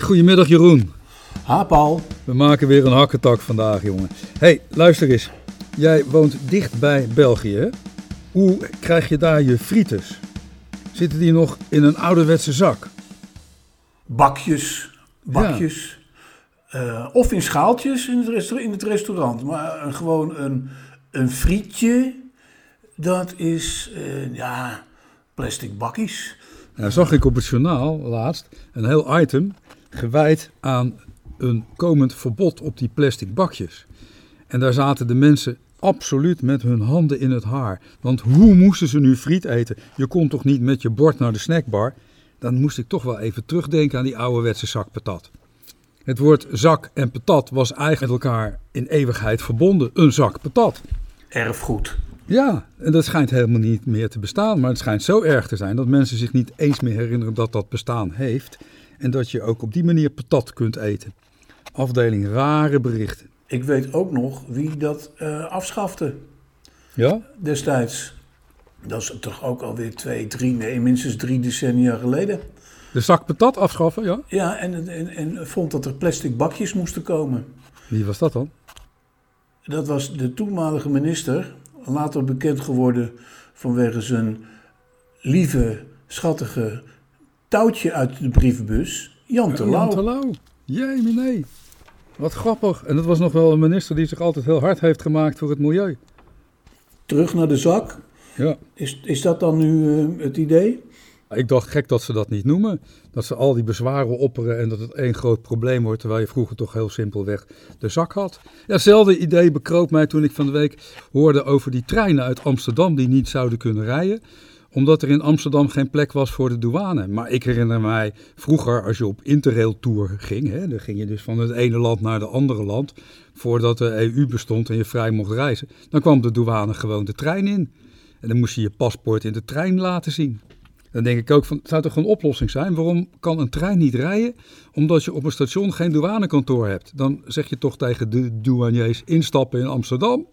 Goedemiddag Jeroen. Ha Paul. We maken weer een hakketak vandaag, jongen. hey, luister eens. Jij woont dicht bij België, hè? Hoe krijg je daar je frieters? Zitten die nog in een ouderwetse zak? Bakjes, bakjes. Eh, of in schaaltjes in het, in het restaurant. Maar een- gewoon een, een frietje, dat is, eh, ja, plastic bakjes. Nou, zag ik op het journaal laatst een heel item gewijd aan een komend verbod op die plastic bakjes. En daar zaten de mensen absoluut met hun handen in het haar. Want hoe moesten ze nu friet eten? Je kon toch niet met je bord naar de snackbar? Dan moest ik toch wel even terugdenken aan die ouderwetse zak patat. Het woord zak en patat was eigenlijk met elkaar in eeuwigheid verbonden. Een zak patat. Erfgoed. Ja, en dat schijnt helemaal niet meer te bestaan. Maar het schijnt zo erg te zijn dat mensen zich niet eens meer herinneren dat dat bestaan heeft. En dat je ook op die manier patat kunt eten. Afdeling rare berichten. Ik weet ook nog wie dat eh, afschafte Ja? destijds. Dat is toch ook alweer twee, drie, nee, minstens drie decennia geleden. De zak patat afschaffen, ja? Ja, en, en, en vond dat er plastic bakjes moesten komen. Wie was dat dan? Dat was de toenmalige minister, later bekend geworden vanwege zijn lieve, schattige touwtje uit de brievenbus, Jan Jan Terlouw. Terlouw. Jee, nee. Wat grappig. En dat was nog wel een minister die zich altijd heel hard heeft gemaakt voor het milieu. Terug naar de zak. Ja. Is, is dat dan nu eh, het idee? Ik dacht gek dat ze dat niet noemen. Dat ze al die bezwaren opperen en dat het één groot probleem wordt. Terwijl je vroeger toch heel simpelweg de zak had. Ja, hetzelfde idee bekroop mij toen ik van de week hoorde over die treinen uit Amsterdam die niet zouden kunnen rijden. Omdat er in Amsterdam geen plek was voor de douane. Maar ik herinner mij vroeger als je op interrail tour ging. Hè, dan ging je dus van het ene land naar het andere land. Voordat de EU bestond en je vrij mocht reizen. Dan kwam de douane gewoon de trein in. En dan moest je je paspoort in de trein laten zien. Dan denk ik ook van, zou toch een oplossing zijn? Waarom kan een trein niet rijden? Omdat je op een station geen douanekantoor hebt. Dan zeg je toch tegen de douaniers instappen in Amsterdam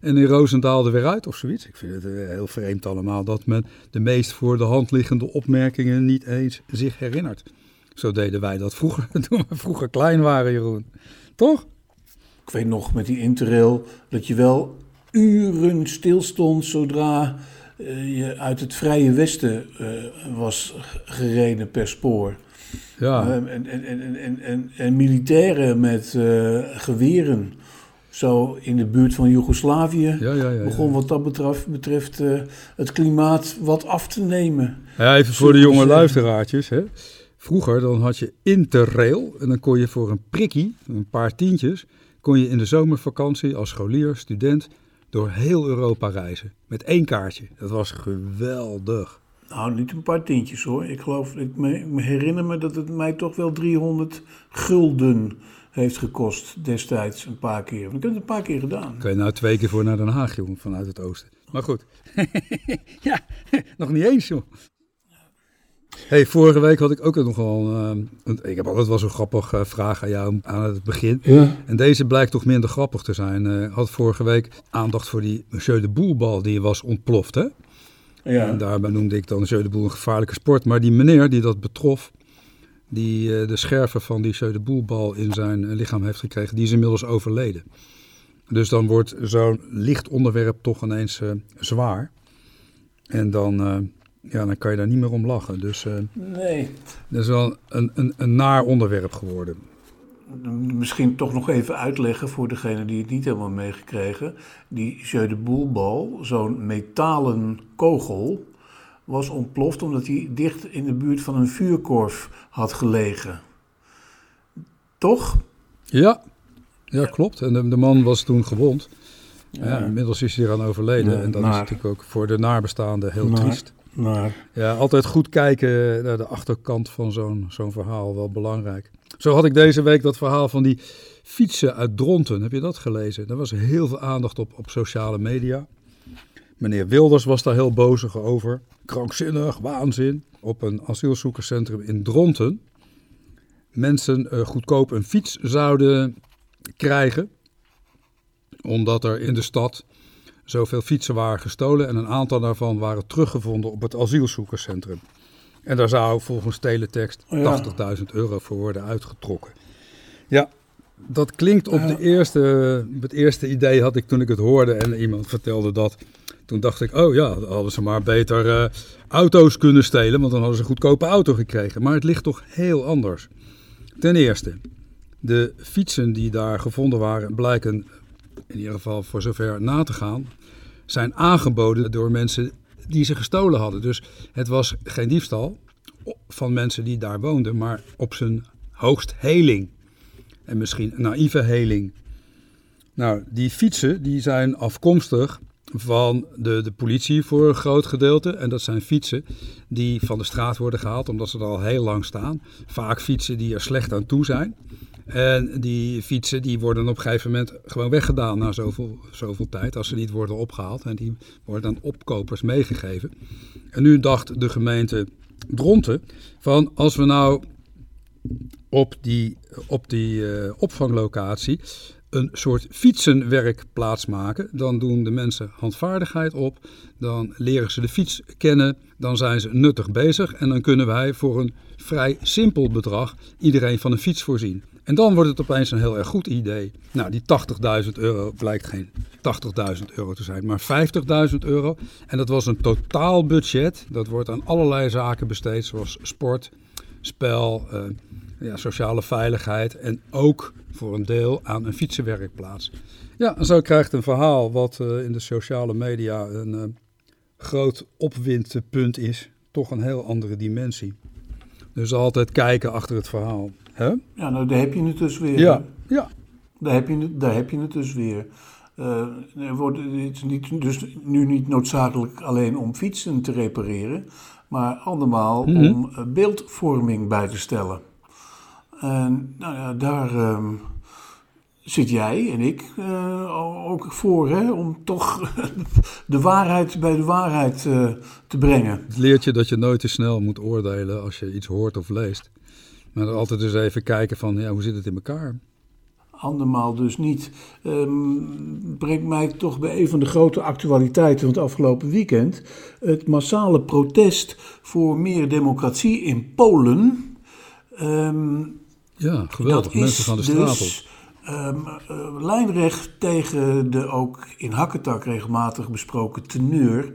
en in Roosendaal er weer uit of zoiets. Ik vind het eh, heel vreemd allemaal dat men de meest voor de hand liggende opmerkingen niet eens zich herinnert. Zo deden wij dat vroeger, toen we vroeger klein waren, Jeroen. Toch? Ik weet nog met die interrail dat je wel uren stilstond zodra eh, je uit het vrije westen eh, was gereden per spoor. Ja. En, en, en, en, en, en, en militairen met geweren. Zo in de buurt van Joegoslavië Ja, ja, ja, begon wat dat betreft, betreft eh, het klimaat wat af te nemen. Ja, even voor de jonge zeggen. luisteraartjes. Hè. Vroeger dan had je Interrail en dan kon je voor een prikkie, een paar tientjes, kon je in de zomervakantie als scholier, student, door heel Europa reizen. Met één kaartje. Dat was geweldig. Nou, niet een paar tientjes hoor. Ik geloof, ik me, ik me herinner me dat het mij toch wel 300 gulden heeft gekost destijds een paar keer. Ik heb het een paar keer gedaan. Kan je nou twee keer voor naar Den Haag, jongen, vanuit het oosten. Maar goed. ja, nog niet eens, joh. Hey, vorige week had ik ook nog wel. eh, ik heb altijd wel zo'n grappige eh, vraag aan jou aan het begin. Ja. En deze blijkt toch minder grappig te zijn. Eh had vorige week aandacht voor die Monsieur de Boelbal die was ontploft. Hè? En Ja. daarbij noemde ik dan Monsieur de Boel een gevaarlijke sport. Maar die meneer die dat betrof, die eh, de scherven van die de Boelbal in zijn eh, lichaam heeft gekregen, die is inmiddels overleden. Dus dan wordt zo'n licht onderwerp toch ineens eh, zwaar. En dan, ja, dan kan je daar niet meer om lachen. Dus Nee. dat is wel een, een, een naar onderwerp geworden. Misschien toch nog even uitleggen voor degene die het niet helemaal meegekregen. Die Jeu de Boelbal, zo'n metalen kogel, was ontploft omdat hij dicht in de buurt van een vuurkorf had gelegen. Toch? Ja, ja klopt. En de, de man was toen gewond. Ja. inmiddels is hij eraan overleden. Ja, en dat naar. is natuurlijk ook voor de nabestaanden heel Naar. triest. Maar Ja, altijd goed kijken naar de achterkant van zo'n zo'n verhaal, wel belangrijk. Zo had ik deze week dat verhaal van die fietsen uit Dronten. Heb je dat gelezen? Daar was heel veel aandacht op op sociale media. Meneer Wilders was daar heel bozig over. Krankzinnig, waanzin. Op een asielzoekerscentrum in Dronten. Mensen eh, goedkoop een fiets zouden krijgen. Omdat er in de stad zoveel fietsen waren gestolen. En een aantal daarvan waren teruggevonden op het asielzoekerscentrum. En daar zou volgens teletext Oh ja. 80.000 euro voor worden uitgetrokken. Ja, dat klinkt op de eerste, het eerste idee had ik toen ik het hoorde en iemand vertelde dat. Toen dacht ik, oh ja, hadden ze maar beter eh, auto's kunnen stelen, want dan hadden ze een goedkope auto gekregen. Maar het ligt toch heel anders. Ten eerste, de fietsen die daar gevonden waren blijken, in ieder geval voor zover na te gaan, zijn aangeboden door mensen die ze gestolen hadden. Dus het was geen diefstal van mensen die daar woonden, maar op zijn hoogst heling. En misschien naïeve heling. Nou, die fietsen die zijn afkomstig van de, de politie voor een groot gedeelte. En dat zijn fietsen die van de straat worden gehaald omdat ze er al heel lang staan. Vaak fietsen die er slecht aan toe zijn. En die fietsen die worden op een gegeven moment gewoon weggedaan na zoveel, zoveel tijd. Als ze niet worden opgehaald. En die worden aan opkopers meegegeven. En nu dacht de gemeente Dronten van als we nou op die, op die eh, opvanglocatie een soort fietsenwerkplaats maken. Dan doen de mensen handvaardigheid op. Dan leren ze de fiets kennen. Dan zijn ze nuttig bezig. En dan kunnen wij voor een vrij simpel bedrag iedereen van een fiets voorzien. En dan wordt het opeens een heel erg goed idee. Nou, die 80.000 euro blijkt geen 80.000 euro te zijn, maar 50.000 euro. En dat was een totaalbudget. Dat wordt aan allerlei zaken besteed, zoals sport, spel, eh, ja, sociale veiligheid en ook voor een deel aan een fietsenwerkplaats. Ja, en zo krijgt een verhaal wat uh, in de sociale media een uh, groot opwindpunt is, toch een heel andere dimensie. Dus altijd kijken achter het verhaal. Hè? Ja, nou daar heb je het dus weer. Ja, ja. Daar heb je het, daar heb je het dus weer. Uh, er wordt, het is niet, dus nu niet noodzakelijk alleen om fietsen te repareren, maar andermaal mm -hmm. om beeldvorming bij te stellen. En nou ja, daar uh, zit jij en ik uh, ook voor, hè, om toch de waarheid bij de waarheid uh, te brengen. Het leert je dat je nooit te snel moet oordelen als je iets hoort of leest. Maar altijd eens even kijken van, ja, hoe zit het in elkaar? Andermaal dus niet. Um, brengt mij toch bij een van de grote actualiteiten van het afgelopen weekend. Het massale protest voor meer democratie in Polen. Um, ja, geweldig. Mensen gaan de straat dus, op. Um, uh, lijnrecht tegen de ook in Hakketak regelmatig besproken teneur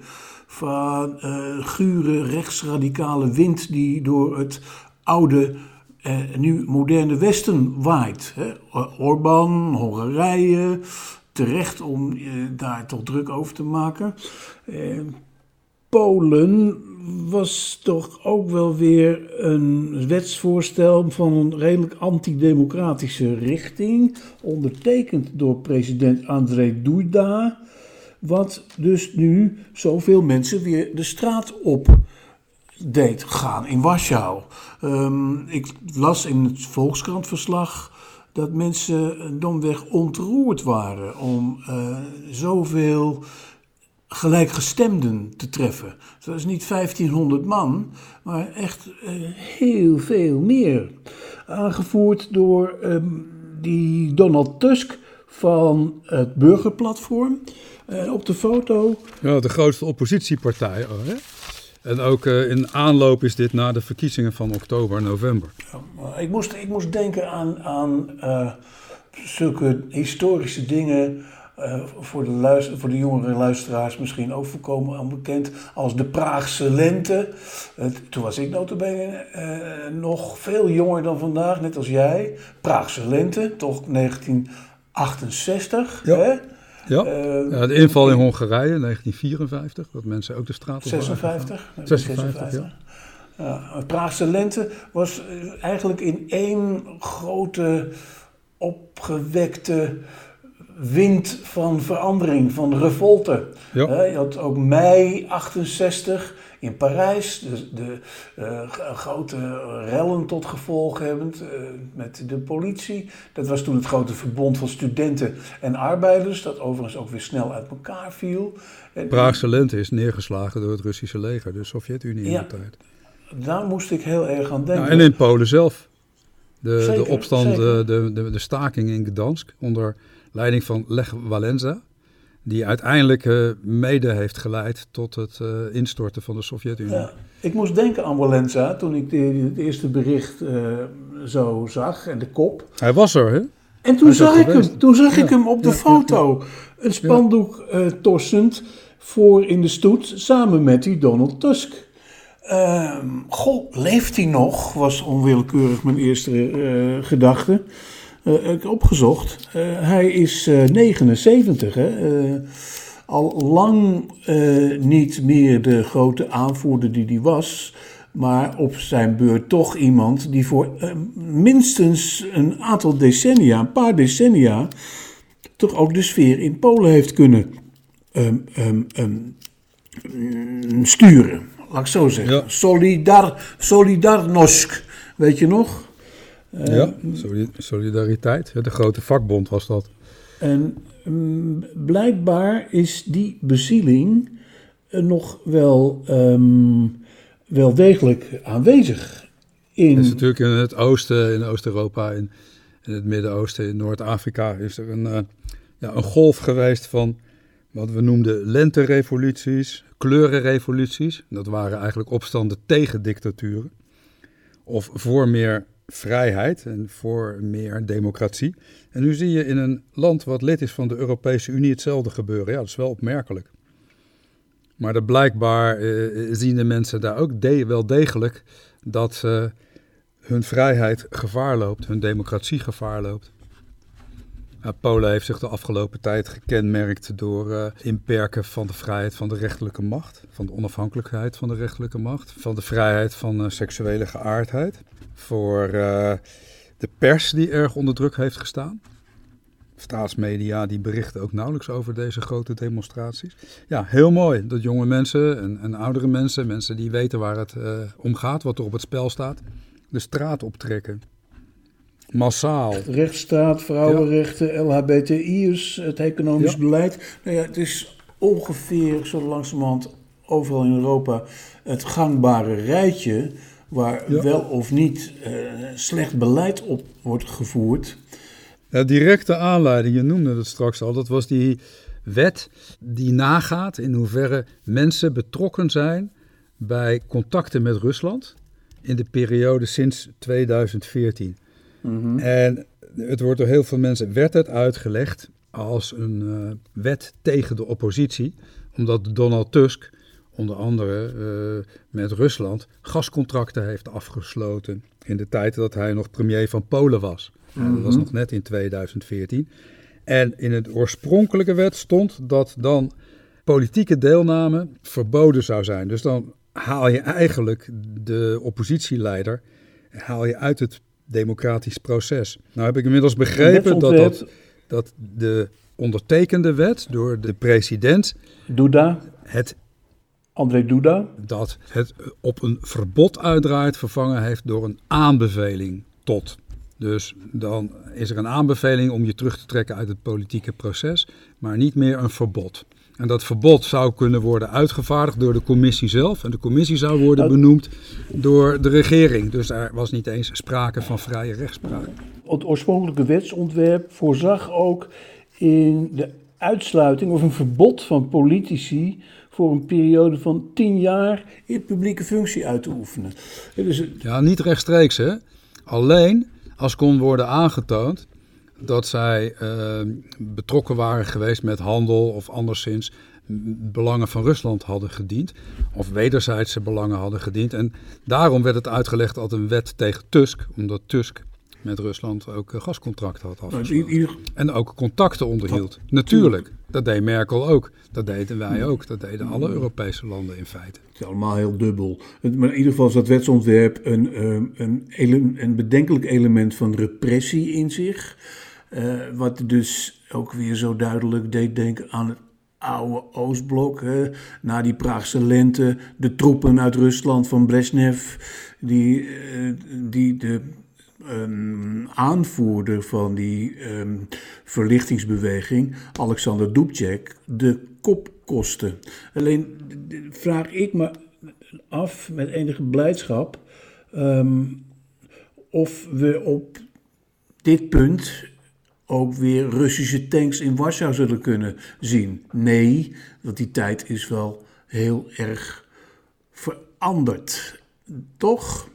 van uh, gure rechtsradicale wind die door het oude en uh, nu moderne Westen waait. Hè? Orbán, Hongarije, terecht om daar toch druk over te maken. Uh, Polen was toch ook wel weer een wetsvoorstel van een redelijk antidemocratische richting, ondertekend door president Andrzej Duda, wat dus nu zoveel mensen weer de straat op deed gaan in Warschau. Um, ik las in het Volkskrantverslag dat mensen domweg ontroerd waren om uh, zoveel gelijkgestemden te treffen. Dat is niet 1500 man, maar echt uh, heel veel meer. Aangevoerd door um, die Donald Tusk van het Burgerplatform. Uh, op de foto. Ja, de grootste oppositiepartij. Oh, hè? En ook uh, in aanloop is dit na de verkiezingen van oktober, november. Ja, ik, moest, ik moest denken aan, aan uh, zulke historische dingen. Uh, voor, de luister, voor de jongere luisteraars misschien ook voorkomen onbekend als de Praagse lente. toen was ik notabene nog veel jonger dan vandaag, net als jij. Praagse lente, toch 1968. Ja. Hè? Ja. Uh, ja, de inval in Hongarije, 1954, dat mensen ook de straat op 56? Nee, 56, 56, ja. ja. Praagse lente was eigenlijk in één grote opgewekte wind van verandering, van revolte. Ja. Je had ook mei 68 in Parijs, de, de uh, grote rellen tot gevolg hebbend uh, met de politie. Dat was toen het grote verbond van studenten en arbeiders, dat overigens ook weer snel uit elkaar viel. Praagse lente is neergeslagen door het Russische leger, de Sovjet-Unie ja, in de tijd. Daar moest ik heel erg aan denken. En in Polen zelf. De, Zeker, de opstand, de, de, de staking in Gdansk onder leiding van Lech Walenza. die uiteindelijk uh, mede heeft geleid tot het uh, instorten van de Sovjet-Unie. Ja, ik moest denken aan Walenza toen ik het eerste bericht uh, zo zag en de kop. Hij was er, hè? En toen zag ik hem, toen zag ja. ik hem op de ja, foto. Een spandoek torsend voor in de stoet samen met die Donald Tusk. Ehm, goh, leeft hij nog? Was onwillekeurig mijn eerste gedachte. Uh, opgezocht. Uh, hij is uh, 79. Hè? al lang niet meer de grote aanvoerder die hij was. Maar op zijn beurt toch iemand die voor minstens een aantal decennia, een paar decennia, toch ook de sfeer in Polen heeft kunnen um, um, um, sturen. Laat ik zo zeggen. Ja. Solidar, Solidarność, weet je nog? Ja, solidariteit. De grote vakbond was dat. En um, blijkbaar is die bezieling uh, nog wel, um, wel degelijk aanwezig. In... is natuurlijk in het oosten, in Oost-Europa, in, in, het Midden-Oosten, in Noord-Afrika, is er een, uh, ja, een golf geweest van wat we noemden lenterevoluties, kleurenrevoluties. Dat waren eigenlijk opstanden tegen dictaturen. Of voor meer vrijheid en voor meer democratie. En nu zie je in een land wat lid is van de Europese Unie hetzelfde gebeuren. Ja, dat is wel opmerkelijk. Maar dat blijkbaar eh, zien de mensen daar ook wel degelijk dat uh, hun vrijheid gevaar loopt, hun democratie gevaar loopt. Polen heeft zich de afgelopen tijd gekenmerkt door uh, inperken van de vrijheid van de rechterlijke macht, van de onafhankelijkheid van de rechterlijke macht, van de vrijheid van uh, seksuele geaardheid, voor de pers die erg onder druk heeft gestaan. Staatsmedia die berichten ook nauwelijks over deze grote demonstraties. Ja, heel mooi dat jonge mensen en, en oudere mensen, mensen die weten waar het om gaat, wat er op het spel staat, de straat optrekken. Massaal. Rechtsstaat, vrouwenrechten, ja. LHBTI'ers, het economisch beleid. Nou ja, het is ongeveer zo langzamerhand overal in Europa het gangbare rijtje waar ja. wel of niet uh, slecht beleid op wordt gevoerd. Ja, directe aanleiding, je noemde het straks al, dat was die wet die nagaat in hoeverre mensen betrokken zijn bij contacten met Rusland in de periode sinds 2014. Mm En het wordt door heel veel mensen, werd het uitgelegd als een uh, wet tegen de oppositie, omdat Donald Tusk onder andere uh, met Rusland gascontracten heeft afgesloten in de tijd dat hij nog premier van Polen was. Dat was mhm. nog net in 2014. En in het oorspronkelijke wet stond dat dan politieke deelname verboden zou zijn. Dus dan haal je eigenlijk de oppositieleider haal je uit het democratisch proces. Nou heb ik inmiddels begrepen dat, dat, dat de ondertekende wet door de president... Duda? Het André Duda? Dat het op een verbod uitdraait vervangen heeft door een aanbeveling tot. Dus dan is er een aanbeveling om je terug te trekken uit het politieke proces, maar niet meer een verbod. En dat verbod zou kunnen worden uitgevaardigd door de commissie zelf. En de commissie zou worden benoemd door de regering. Dus daar was niet eens sprake van vrije rechtspraak. Het oorspronkelijke wetsontwerp voorzag ook in de uitsluiting of een verbod van politici voor een periode van tien jaar in publieke functie uit te oefenen. Dus... Ja, niet rechtstreeks hè. Alleen als kon worden aangetoond dat zij uh, betrokken waren geweest met handel of anderszins belangen van Rusland hadden gediend. Of wederzijdse belangen hadden gediend. En daarom werd het uitgelegd als een wet tegen Tusk. Omdat Tusk met Rusland ook gascontracten had afgesloten. En ook contacten onderhield. Natuurlijk. Dat deed Merkel ook. Dat deden wij ook. Dat deden alle Europese landen in feite. Het is allemaal heel dubbel. Maar in ieder geval is dat wetsontwerp een, ehm, een, een, een bedenkelijk element van repressie in zich. Uh, wat dus ook weer zo duidelijk deed denken aan het oude Oostblok. Hè? Na die Praagse lente, de troepen uit Rusland van Brezhnev, die, uh, die de um, aanvoerder van die um, verlichtingsbeweging, Alexander Dubček, de kop kostte. Alleen vraag ik me af met enige blijdschap um, of we op dit punt ook weer Russische tanks in Warschau zullen kunnen zien. Nee, want die tijd is wel heel erg veranderd. Toch?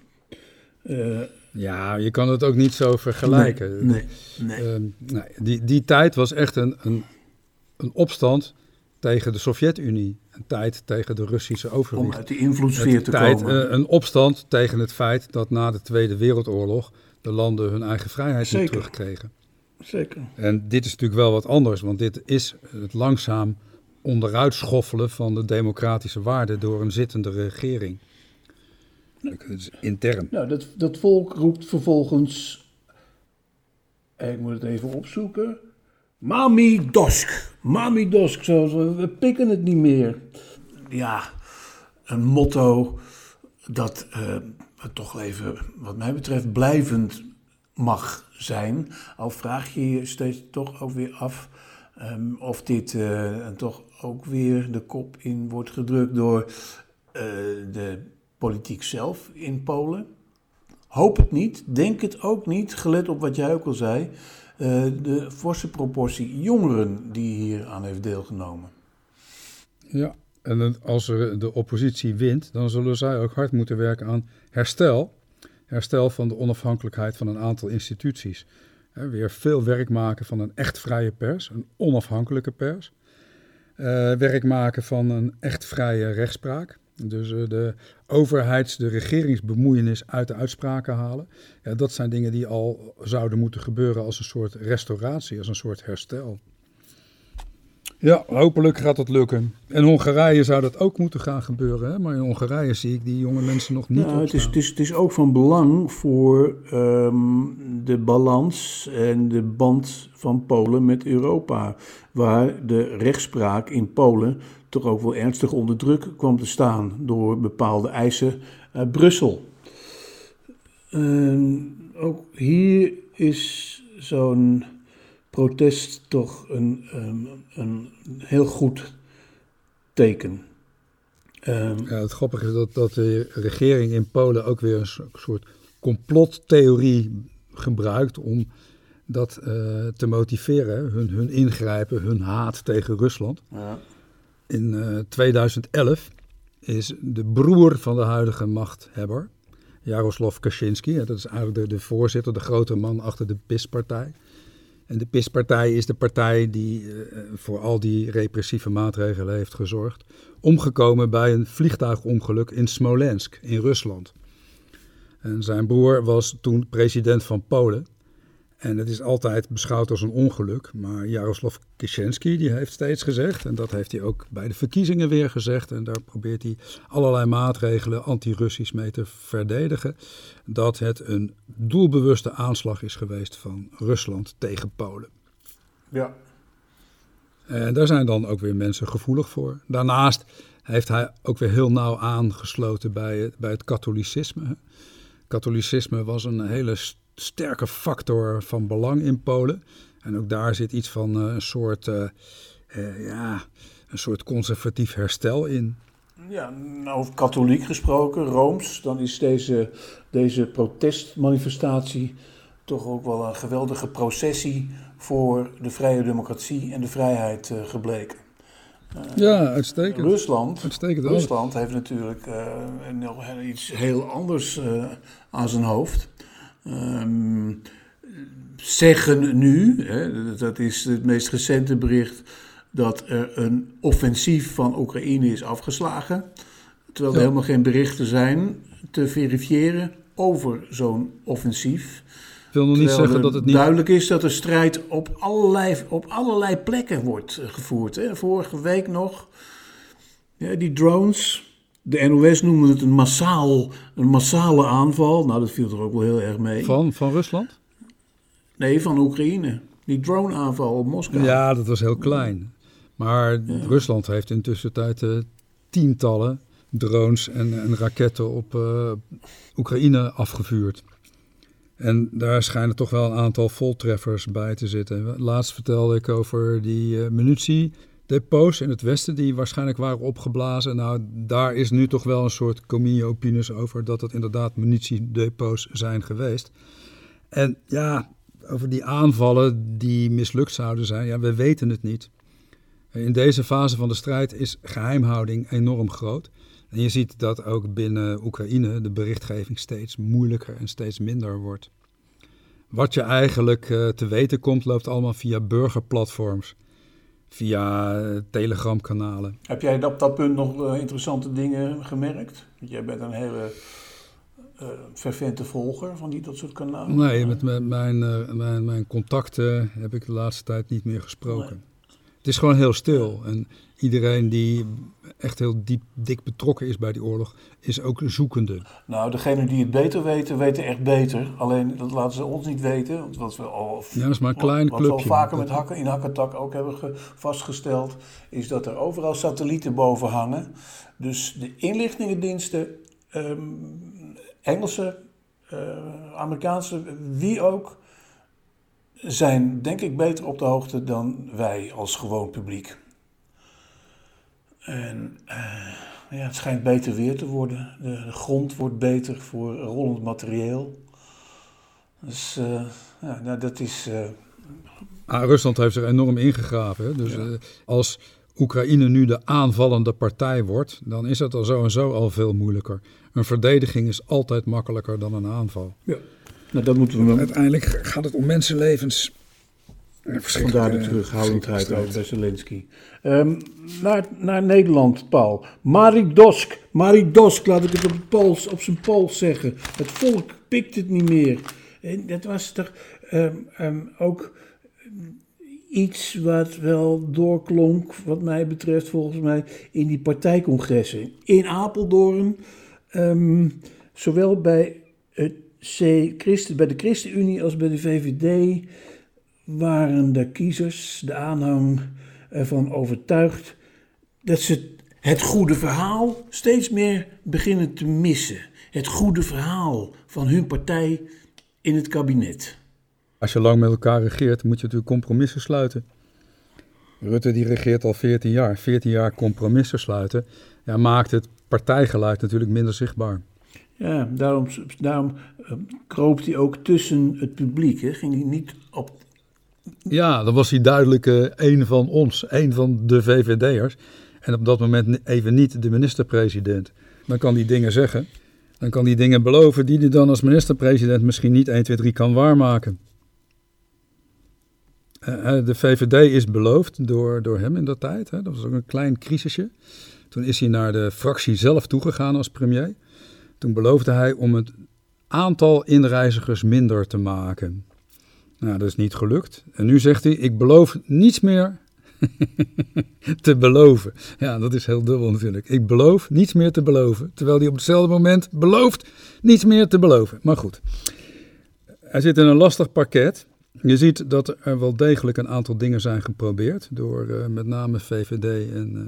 Uh, ja, je kan het ook niet zo vergelijken. Nee, nee. Uh, nee die, die tijd was echt een, een, een opstand tegen de Sovjet-Unie. Een tijd tegen de Russische overwicht. Om uit die invloedssfeer te tijd, komen. Uh, een opstand tegen het feit dat na de Tweede Wereldoorlog de landen hun eigen vrijheid Zeker. niet terugkregen. Zeker. En dit is natuurlijk wel wat anders, want dit is het langzaam onderuit schoffelen van de democratische waarden door een zittende regering. Dat is intern. Nou, dat, dat volk roept vervolgens, ik moet het even opzoeken, Mami Dosk. Mami Dosk, zoals we, we pikken het niet meer. Ja, een motto dat uh, toch even, wat mij betreft, blijvend mag zijn. Al vraag je je steeds toch ook weer af um, of dit uh, toch ook weer de kop in wordt gedrukt door uh, de politiek zelf in Polen. Hoop het niet, denk het ook niet, gelet op wat jij ook al zei, uh, de forse proportie jongeren die hier aan heeft deelgenomen. Ja, en als er de oppositie wint, dan zullen zij ook hard moeten werken aan herstel. Herstel van de onafhankelijkheid van een aantal instituties. Weer veel werk maken van een echt vrije pers, een onafhankelijke pers. Uh, werk maken van een echt vrije rechtspraak. Dus uh, de overheids-, de regeringsbemoeienis uit de uitspraken halen. Ja, dat zijn dingen die al zouden moeten gebeuren als een soort restauratie, als een soort herstel. Ja, hopelijk gaat dat lukken. In Hongarije zou dat ook moeten gaan gebeuren. Hè? Maar in Hongarije zie ik die jonge mensen nog niet. Nou, het, is, het, is, het is ook van belang voor um, de balans en de band van Polen met Europa. Waar de rechtspraak in Polen toch ook wel ernstig onder druk kwam te staan door bepaalde eisen uit Brussel. Uh, ook hier is zo'n protest toch een, een, een, heel goed teken. Um, ja, het grappige is dat, dat de regering in Polen ook weer een soort complottheorie gebruikt om dat uh, te motiveren, hun, hun ingrijpen, hun haat tegen Rusland. Ja. In uh, 2011 is de broer van de huidige machthebber, Jaroslav Kaczynski, dat is eigenlijk de, de voorzitter, de grote man achter de PIS-partij. En de PIS-partij is de partij die uh, voor al die repressieve maatregelen heeft gezorgd. Omgekomen bij een vliegtuigongeluk in Smolensk in Rusland. En zijn broer was toen president van Polen. En het is altijd beschouwd als een ongeluk. Maar Jaroslav Kaczynski die heeft steeds gezegd, en dat heeft hij ook bij de verkiezingen weer gezegd, en daar probeert hij allerlei maatregelen anti-Russisch mee te verdedigen, dat het een doelbewuste aanslag is geweest van Rusland tegen Polen. Ja. En daar zijn dan ook weer mensen gevoelig voor. Daarnaast heeft hij ook weer heel nauw aangesloten bij het, bij het katholicisme. Katholicisme was een hele sterke factor van belang in Polen. En ook daar zit iets van uh, een soort, uh, uh, ja, een soort conservatief herstel in. Ja, nou, over katholiek gesproken, Rooms, dan is deze, deze protestmanifestatie toch ook wel een geweldige processie voor de vrije democratie en de vrijheid gebleken. ja, uitstekend. Rusland, uitstekend Rusland heeft natuurlijk nog iets heel anders aan zijn hoofd. Um, zeggen nu, hè, dat is het meest recente bericht, dat er een offensief van Oekraïne is afgeslagen. Terwijl er ja. helemaal geen berichten zijn te verifiëren over zo'n offensief. Ik wil nog niet zeggen dat het niet... Duidelijk is dat er strijd op allerlei, op allerlei plekken wordt gevoerd. Hè. Vorige week nog, ja, die drones, de NOS noemde het een, massaal, een massale aanval. Nou, dat viel er ook wel heel erg mee. Van, van Rusland? Nee, van Oekraïne. Die drone-aanval op Moskou. Ja, dat was heel klein. Maar ja. Rusland heeft intussen tijd uh, tientallen drones en, en raketten op uh, Oekraïne afgevuurd. En daar schijnen toch wel een aantal voltreffers bij te zitten. Laatst vertelde ik over die uh, munitie depots in het westen die waarschijnlijk waren opgeblazen. Nou, daar is nu toch wel een soort communio opinies over dat het inderdaad munitiedepots zijn geweest. En ja, over die aanvallen die mislukt zouden zijn. Ja, we weten het niet. In deze fase van de strijd is geheimhouding enorm groot. En je ziet dat ook binnen Oekraïne de berichtgeving steeds moeilijker en steeds minder wordt. Wat je eigenlijk uh, te weten komt, loopt allemaal via burgerplatforms, via uh, telegramkanalen. Heb jij op dat punt nog uh, interessante dingen gemerkt? Jij bent een hele fervente volger van die dat soort kanalen. Nee, met mijn, mijn, mijn, contacten heb ik de laatste tijd niet meer gesproken. Nee. Het is gewoon heel stil. En iedereen die echt heel diep, dik betrokken is bij die oorlog, is ook zoekende. Nou, degenen die het beter weten, weten echt beter. Alleen dat laten ze ons niet weten. Want wat we al, ja, dat is maar een klein wat, clubje. We al vaker met hakken in Hakketak ook hebben vastgesteld, is dat er overal satellieten boven hangen. Dus de inlichtingendiensten, um, Engelse, uh, Amerikaanse, wie ook, zijn denk ik beter op de hoogte dan wij als gewoon publiek. En uh, ja, het schijnt beter weer te worden. De, de, grond wordt beter voor rollend materieel. Dus uh, ja, nou, dat is. Uh... Ah, Rusland heeft zich enorm ingegraven. Hè? Dus ja. als Oekraïne nu de aanvallende partij wordt, dan is het al zo en zo al veel moeilijker. Een verdediging is altijd makkelijker dan een aanval. Ja. Nou, dat moeten we... Uiteindelijk gaat het om mensenlevens. Vandaar de terughoudendheid over bij Zelensky. Um, naar, naar Nederland, Paul. Marik Dosk. Marik Dosk, laat ik het op, pols, op zijn pols zeggen. Het volk pikt het niet meer. En dat was toch um, um, ook iets wat wel doorklonk, wat mij betreft, volgens mij, in die partijcongressen. In Apeldoorn, zowel bij het Christen, bij de ChristenUnie als bij de VVD waren de kiezers, de aanhang ervan overtuigd dat ze het goede verhaal steeds meer beginnen te missen. Het goede verhaal van hun partij in het kabinet. Als je lang met elkaar regeert, moet je natuurlijk compromissen sluiten. Rutte die regeert al 14 jaar. 14 jaar compromissen sluiten ja, maakt het partijgeluid natuurlijk minder zichtbaar. Ja, daarom, daarom uh, kroop hij ook tussen het publiek. Hè? Ging hij niet op. Ja, dan was hij duidelijk uh, een van ons, een van de VVD'ers. En op dat moment even niet de minister-president. Dan kan hij dingen zeggen. Dan kan hij dingen beloven die hij dan als minister-president misschien niet 1, 2, 3 kan waarmaken. Uh, de VVD is beloofd door, door hem in dat tijd. Hè? Dat was ook een klein crisisje. Toen is hij naar de fractie zelf toegegaan als premier. Toen beloofde hij om het aantal inreizigers minder te maken. Nou, dat is niet gelukt. En nu zegt hij: Ik beloof niets meer te beloven. Ja, dat is heel dubbel natuurlijk. Ik beloof niets meer te beloven. Terwijl hij op hetzelfde moment belooft niets meer te beloven. Maar goed, hij zit in een lastig pakket. Je ziet dat er wel degelijk een aantal dingen zijn geprobeerd door uh, met name VVD en uh,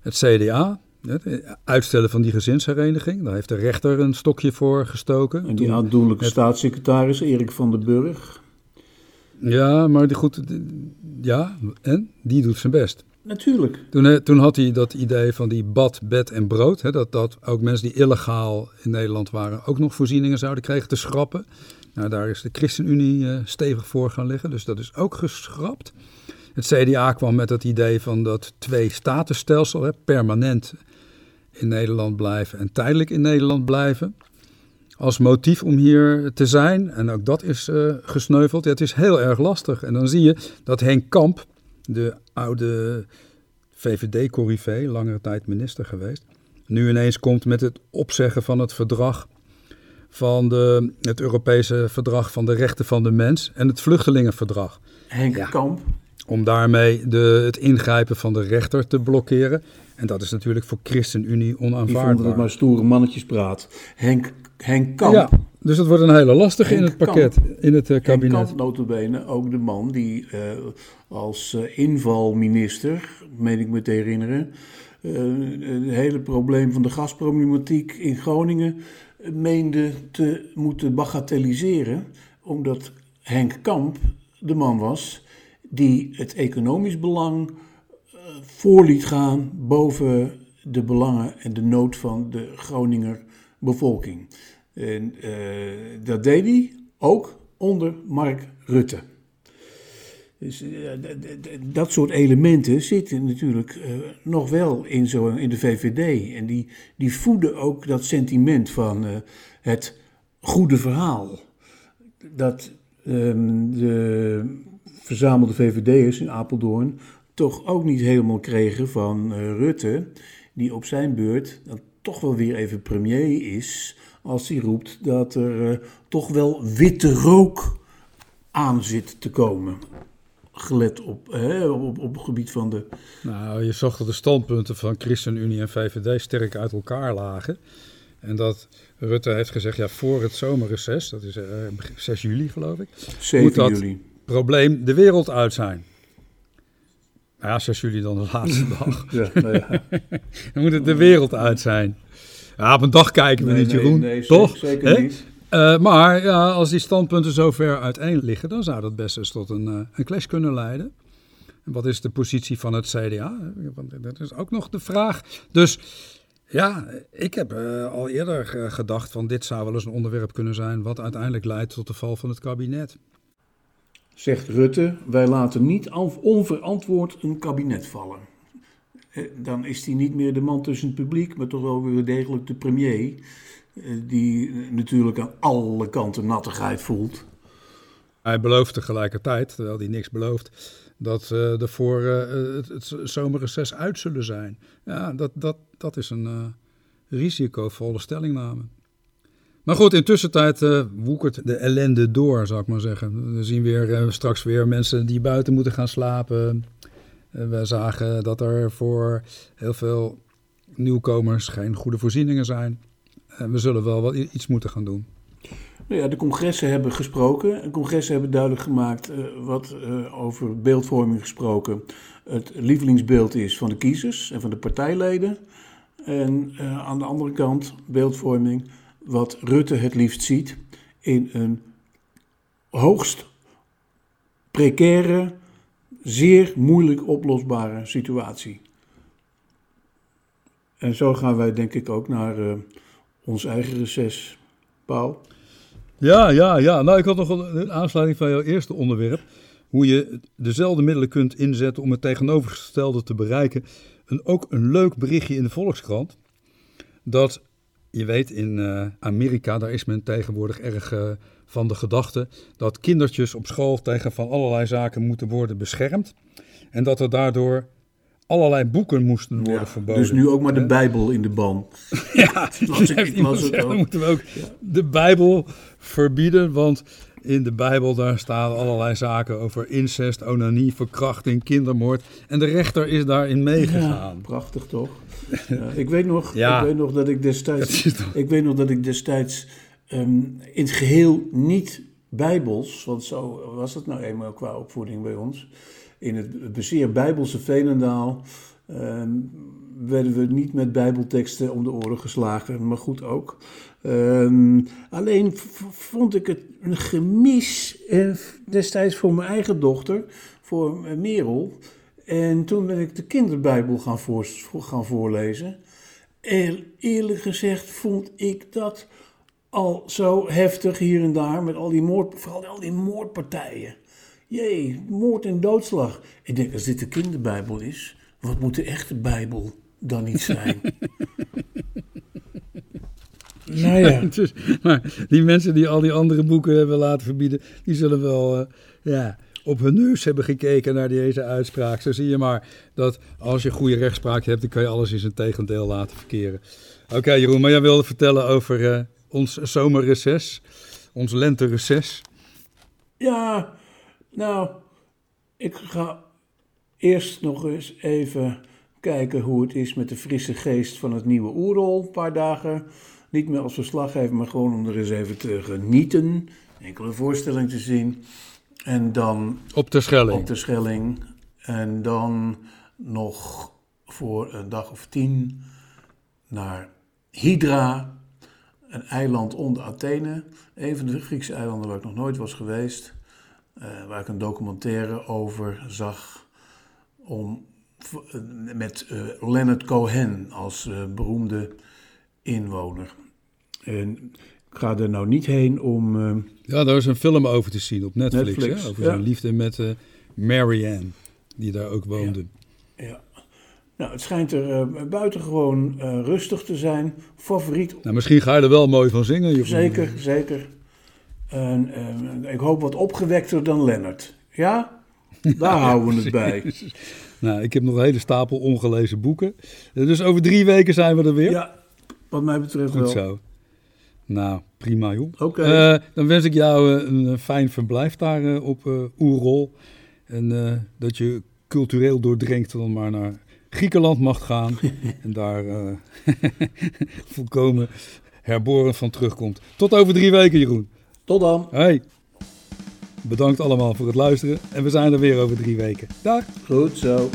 het CDA. Het uitstellen van die gezinshereniging, daar heeft de rechter een stokje voor gestoken. En die aandoenlijke het... staatssecretaris Erik van den Burg. Ja, maar die goed, ja, en die doet zijn best. Natuurlijk. Toen, toen had hij dat idee van die bad, bed en brood. Hè, dat, dat ook mensen die illegaal in Nederland waren ook nog voorzieningen zouden krijgen te schrappen. Nou, daar is de ChristenUnie uh, stevig voor gaan liggen, dus dat is ook geschrapt. Het CDA kwam met het idee van dat twee-statusstelsel, hè, permanent in Nederland blijven en tijdelijk in Nederland blijven. Als motief om hier te zijn. En ook dat is uh, gesneuveld. Ja, het is heel erg lastig. En dan zie je dat Henk Kamp, de oude VVD-corrivé, langere tijd minister geweest, nu ineens komt met het opzeggen van het verdrag van de, het Europese verdrag van de rechten van de mens en het vluchtelingenverdrag. Henk ja. Kamp. Om daarmee de, het ingrijpen van de rechter te blokkeren. En dat is natuurlijk voor ChristenUnie onaanvaardbaar. Die vonden het maar stoere mannetjespraat. Henk, Henk Kamp. Ja, dus dat wordt een hele lastige Henk in het pakket, Kamp. in het uh, kabinet. Henk Kamp, notabene, ook de man die uh, als uh, invalminister, meen ik me te herinneren, het hele probleem van de gasproblematiek in Groningen meende te moeten bagatelliseren. Omdat Henk Kamp de man was die het economisch belang voor liet gaan boven de belangen en de nood van de Groninger bevolking. En uh, dat deed hij ook onder Mark Rutte. Dus eh, dat soort elementen zitten natuurlijk uh, nog wel in, zo, in de VVD. En die, die voeden ook dat sentiment van het goede verhaal. Dat um, de verzamelde VVD'ers in Apeldoorn toch ook niet helemaal kregen van Rutte, die op zijn beurt dan toch wel weer even premier is, als hij roept dat er toch wel witte rook aan zit te komen gelet op, hè, op, op het gebied van de... Nou, je zag dat de standpunten van ChristenUnie en VVD sterk uit elkaar lagen. En dat Rutte heeft gezegd, ja, voor het zomerreces, dat is uh, 6 juli geloof ik, 7 moet dat juli. probleem de wereld uit zijn. Nou ja, 6 juli dan de laatste dag. ja, nou ja. dan moet het de wereld uit zijn. Ja, op een dag kijken we niet, Jeroen. Nee, toch? Zeker niet. Uh, maar ja, als die standpunten zo ver uiteen liggen, dan zou dat best eens tot een, uh, een clash kunnen leiden. En wat is de positie van het CDA? Want dat is ook nog de vraag. Dus ja, ik heb uh, al eerder gedacht van dit zou wel eens een onderwerp kunnen zijn wat uiteindelijk leidt tot de val van het kabinet. Zegt Rutte, wij laten niet onverantwoord een kabinet vallen. Dan is hij niet meer de man tussen het publiek, maar toch wel weer degelijk de premier. Eh, die natuurlijk aan alle kanten nattigheid voelt. Hij belooft tegelijkertijd, terwijl hij niks belooft, dat uh, er voor het, het zomerreces uit zullen zijn. Ja, dat, dat, dat is een risicovolle stellingname. Maar goed, intussen tijd uh, woekert de ellende door, zou ik maar zeggen. We zien weer, straks weer mensen die buiten moeten gaan slapen. we zagen dat er voor heel veel nieuwkomers geen goede voorzieningen zijn. We zullen wel wat iets moeten gaan doen. Nou ja, de congressen hebben gesproken. De congressen hebben duidelijk gemaakt uh, wat uh, over beeldvorming gesproken het lievelingsbeeld is van de kiezers en van de partijleden. En uh, aan de andere kant beeldvorming wat Rutte het liefst ziet in een hoogst precaire, zeer moeilijk oplosbare situatie. En zo gaan wij denk ik ook naar ons eigen reces. Paul? Ja, ja, ja. Nou, ik had nog een aansluiting van jouw eerste onderwerp. Hoe je dezelfde middelen kunt inzetten om het tegenovergestelde te bereiken. En ook een leuk berichtje in de Volkskrant. Dat, je weet, in uh, Amerika, daar is men tegenwoordig erg uh, van de gedachte dat kindertjes op school tegen van allerlei zaken moeten worden beschermd. En dat er daardoor allerlei boeken moesten worden ja, verboden. Dus nu ook maar de Bijbel in de ban. ja, las ik, las dan moeten we ook de Bijbel verbieden, want in de Bijbel daar staan allerlei zaken over incest, onanie, verkrachting, kindermoord. En de rechter is daarin meegegaan. Ja, prachtig toch? Ik, weet nog, ik weet nog dat ik destijds, ik weet nog dat ik destijds um, in het geheel niet bijbels, want zo was het nou eenmaal qua opvoeding bij ons in het zeer bijbelse Veenendaal ehm, werden we niet met bijbelteksten om de oren geslagen, maar goed ook. Ehm, alleen vond ik het een gemis eh, destijds voor mijn eigen dochter, voor Merel. En toen ben ik de kinderbijbel gaan, voor, gaan voorlezen. En eerlijk gezegd vond ik dat al zo heftig hier en daar, met al die moord, vooral al die moordpartijen. Jee, moord en doodslag. Ik denk, als dit de kinderbijbel is, wat moet de echte Bijbel dan niet zijn? nou ja. Dus, maar die mensen die al die andere boeken hebben laten verbieden, die zullen wel uh, ja, op hun neus hebben gekeken naar deze uitspraak. Zo zie je maar dat als je goede rechtspraak hebt, dan kan je alles in zijn tegendeel laten verkeren. Oké Jeroen, maar jij wilde vertellen over uh, ons zomerreces, ons lentereces. Ja, nou, ik ga eerst nog eens even kijken hoe het is met de frisse geest van het nieuwe Oerol. Een paar dagen. Niet meer als verslaggever, maar gewoon om er eens even te genieten. Enkele voorstelling te zien. En dan. Op de Schelling. Op de Schelling. En dan nog voor een dag of tien naar Hydra. Een eiland onder Athene. Een van de Griekse eilanden waar ik nog nooit was geweest. Uh, waar ik een documentaire over zag om, met uh, Leonard Cohen als uh, beroemde inwoner. En ga er nou niet heen om... eh, Ja, daar is een film over te zien op Netflix. Netflix, hè? Over ja. zijn liefde met eh Marianne, die daar ook woonde. ja. Nou, het schijnt er eh, buitengewoon rustig te zijn. Favoriet Nou, misschien ga je er wel mooi van zingen. Zeker, zeker. En, ik hoop wat opgewekter dan Lennart. Ja? Daar houden we het bij. Nou, ik heb nog een hele stapel ongelezen boeken. Dus over drie weken zijn we er weer. Ja, wat mij betreft Goed wel. zo. Nou, prima joh. Oké. Eh, dan wens ik jou eh, een eh, fijn verblijf daar op eh Oerol. En dat je cultureel doordrenkt dan maar naar Griekenland mag gaan. en daar volkomen herboren van terugkomt. Tot over drie weken Jeroen. Tot dan. Hey. Bedankt allemaal voor het luisteren. En we zijn er weer over drie weken. Dag. Goed zo.